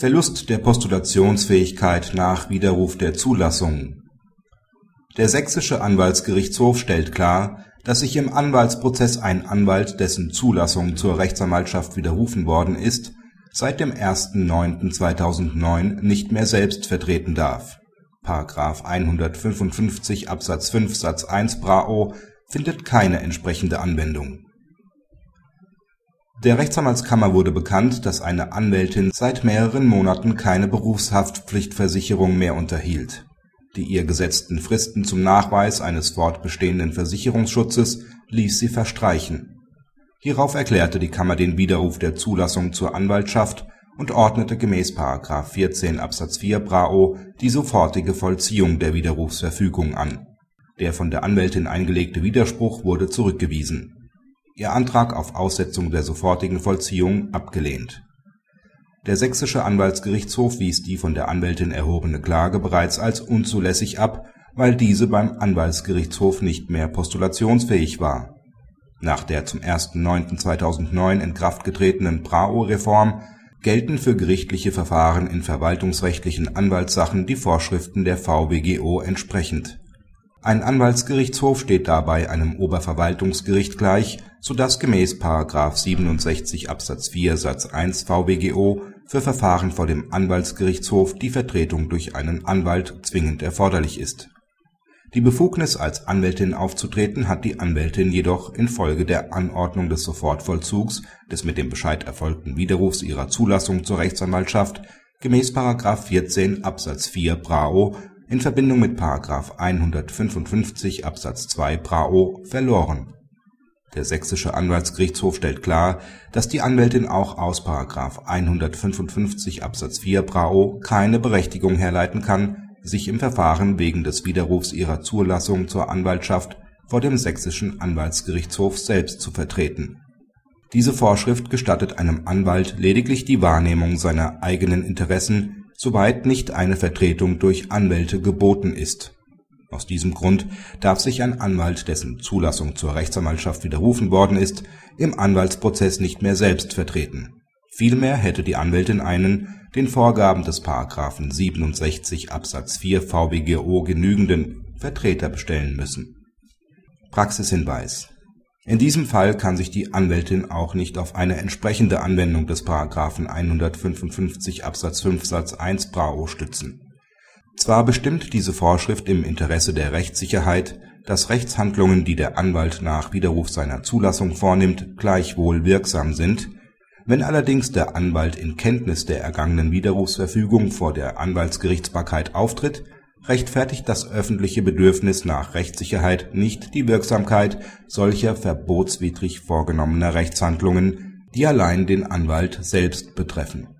Verlust der Postulationsfähigkeit nach Widerruf der Zulassung Der Sächsische Anwaltsgerichtshof stellt klar, dass sich im Anwaltsprozess ein Anwalt, dessen Zulassung zur Rechtsanwaltschaft widerrufen worden ist, seit dem 1.9.2009 nicht mehr selbst vertreten darf. § 155 Absatz 5 Satz 1 BRAO findet keine entsprechende Anwendung. Der Rechtsanwaltskammer wurde bekannt, dass eine Anwältin seit mehreren Monaten keine Berufshaftpflichtversicherung mehr unterhielt. Die ihr gesetzten Fristen zum Nachweis eines fortbestehenden Versicherungsschutzes ließ sie verstreichen. Hierauf erklärte die Kammer den Widerruf der Zulassung zur Anwaltschaft und ordnete gemäß § 14 Absatz 4 BRAO die sofortige Vollziehung der Widerrufsverfügung an. Der von der Anwältin eingelegte Widerspruch wurde zurückgewiesen. Ihr Antrag auf Aussetzung der sofortigen Vollziehung abgelehnt. Der Sächsische Anwaltsgerichtshof wies die von der Anwältin erhobene Klage bereits als unzulässig ab, weil diese beim Anwaltsgerichtshof nicht mehr postulationsfähig war. Nach der zum 1.9.2009 in Kraft getretenen PRAO-Reform gelten für gerichtliche Verfahren in verwaltungsrechtlichen Anwaltssachen die Vorschriften der VWGO entsprechend. Ein Anwaltsgerichtshof steht dabei einem Oberverwaltungsgericht gleich, so dass gemäß § 67 Absatz 4 Satz 1 VWGO für Verfahren vor dem Anwaltsgerichtshof die Vertretung durch einen Anwalt zwingend erforderlich ist. Die Befugnis als Anwältin aufzutreten hat die Anwältin jedoch infolge der Anordnung des Sofortvollzugs des mit dem Bescheid erfolgten Widerrufs ihrer Zulassung zur Rechtsanwaltschaft gemäß § 14 Absatz 4 BRAO in Verbindung mit § 155 Absatz 2 BRAO verloren der Sächsische Anwaltsgerichtshof stellt klar, dass die Anwältin auch aus § 155 Absatz 4 BRAO keine Berechtigung herleiten kann, sich im Verfahren wegen des Widerrufs ihrer Zulassung zur Anwaltschaft vor dem Sächsischen Anwaltsgerichtshof selbst zu vertreten. Diese Vorschrift gestattet einem Anwalt lediglich die Wahrnehmung seiner eigenen Interessen, soweit nicht eine Vertretung durch Anwälte geboten ist aus diesem Grund darf sich ein Anwalt, dessen Zulassung zur Rechtsanwaltschaft widerrufen worden ist, im Anwaltsprozess nicht mehr selbst vertreten. Vielmehr hätte die Anwältin einen den Vorgaben des § 67 Absatz 4 VWGO genügenden Vertreter bestellen müssen. Praxishinweis In diesem Fall kann sich die Anwältin auch nicht auf eine entsprechende Anwendung des § 155 Absatz 5 Satz 1 BRAO stützen zwar bestimmt diese Vorschrift im Interesse der Rechtssicherheit, dass Rechtshandlungen, die der Anwalt nach Widerruf seiner Zulassung vornimmt, gleichwohl wirksam sind, wenn allerdings der Anwalt in Kenntnis der ergangenen Widerrufsverfügung vor der Anwaltsgerichtsbarkeit auftritt, rechtfertigt das öffentliche Bedürfnis nach Rechtssicherheit nicht die Wirksamkeit solcher verbotswidrig vorgenommener Rechtshandlungen, die allein den Anwalt selbst betreffen